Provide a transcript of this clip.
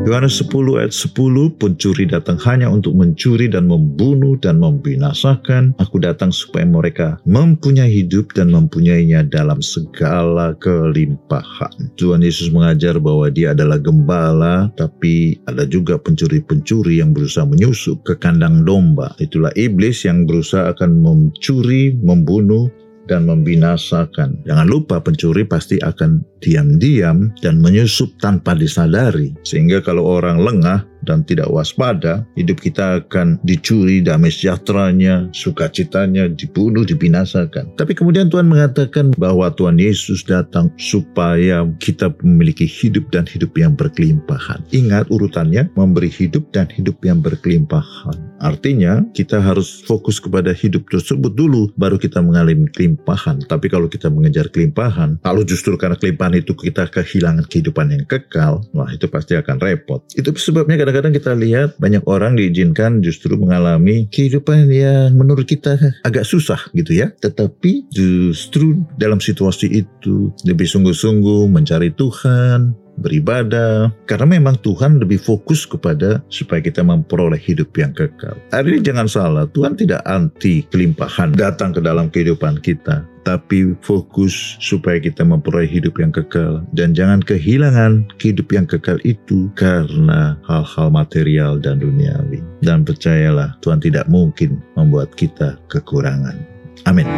Yohanes 10 ayat 10, pencuri datang hanya untuk mencuri dan membunuh dan membinasakan. Aku datang supaya mereka mempunyai hidup dan mempunyainya dalam segala kelimpahan. Tuhan Yesus mengajar bahwa dia adalah gembala, tapi ada juga pencuri-pencuri yang berusaha menyusup ke kandang domba. Itulah iblis yang berusaha akan mencuri, membunuh, dan membinasakan. Jangan lupa pencuri pasti akan diam-diam dan menyusup tanpa disadari. Sehingga kalau orang lengah dan tidak waspada, hidup kita akan dicuri damai sejahteranya, sukacitanya, dibunuh, dibinasakan. Tapi kemudian Tuhan mengatakan bahwa Tuhan Yesus datang supaya kita memiliki hidup dan hidup yang berkelimpahan. Ingat urutannya, memberi hidup dan hidup yang berkelimpahan. Artinya, kita harus fokus kepada hidup tersebut dulu, baru kita mengalami kelimpahan. Tapi kalau kita mengejar kelimpahan, kalau justru karena kelimpahan itu kita kehilangan kehidupan yang kekal, wah itu pasti akan repot. Itu sebabnya kadang-kadang kita lihat banyak orang diizinkan justru mengalami kehidupan yang menurut kita agak susah gitu ya. Tetapi justru dalam situasi itu lebih sungguh-sungguh mencari Tuhan, beribadah karena memang Tuhan lebih fokus kepada supaya kita memperoleh hidup yang kekal. Hari ini jangan salah, Tuhan tidak anti kelimpahan datang ke dalam kehidupan kita tapi fokus supaya kita memperoleh hidup yang kekal dan jangan kehilangan hidup yang kekal itu karena hal-hal material dan duniawi. Dan percayalah Tuhan tidak mungkin membuat kita kekurangan. Amin.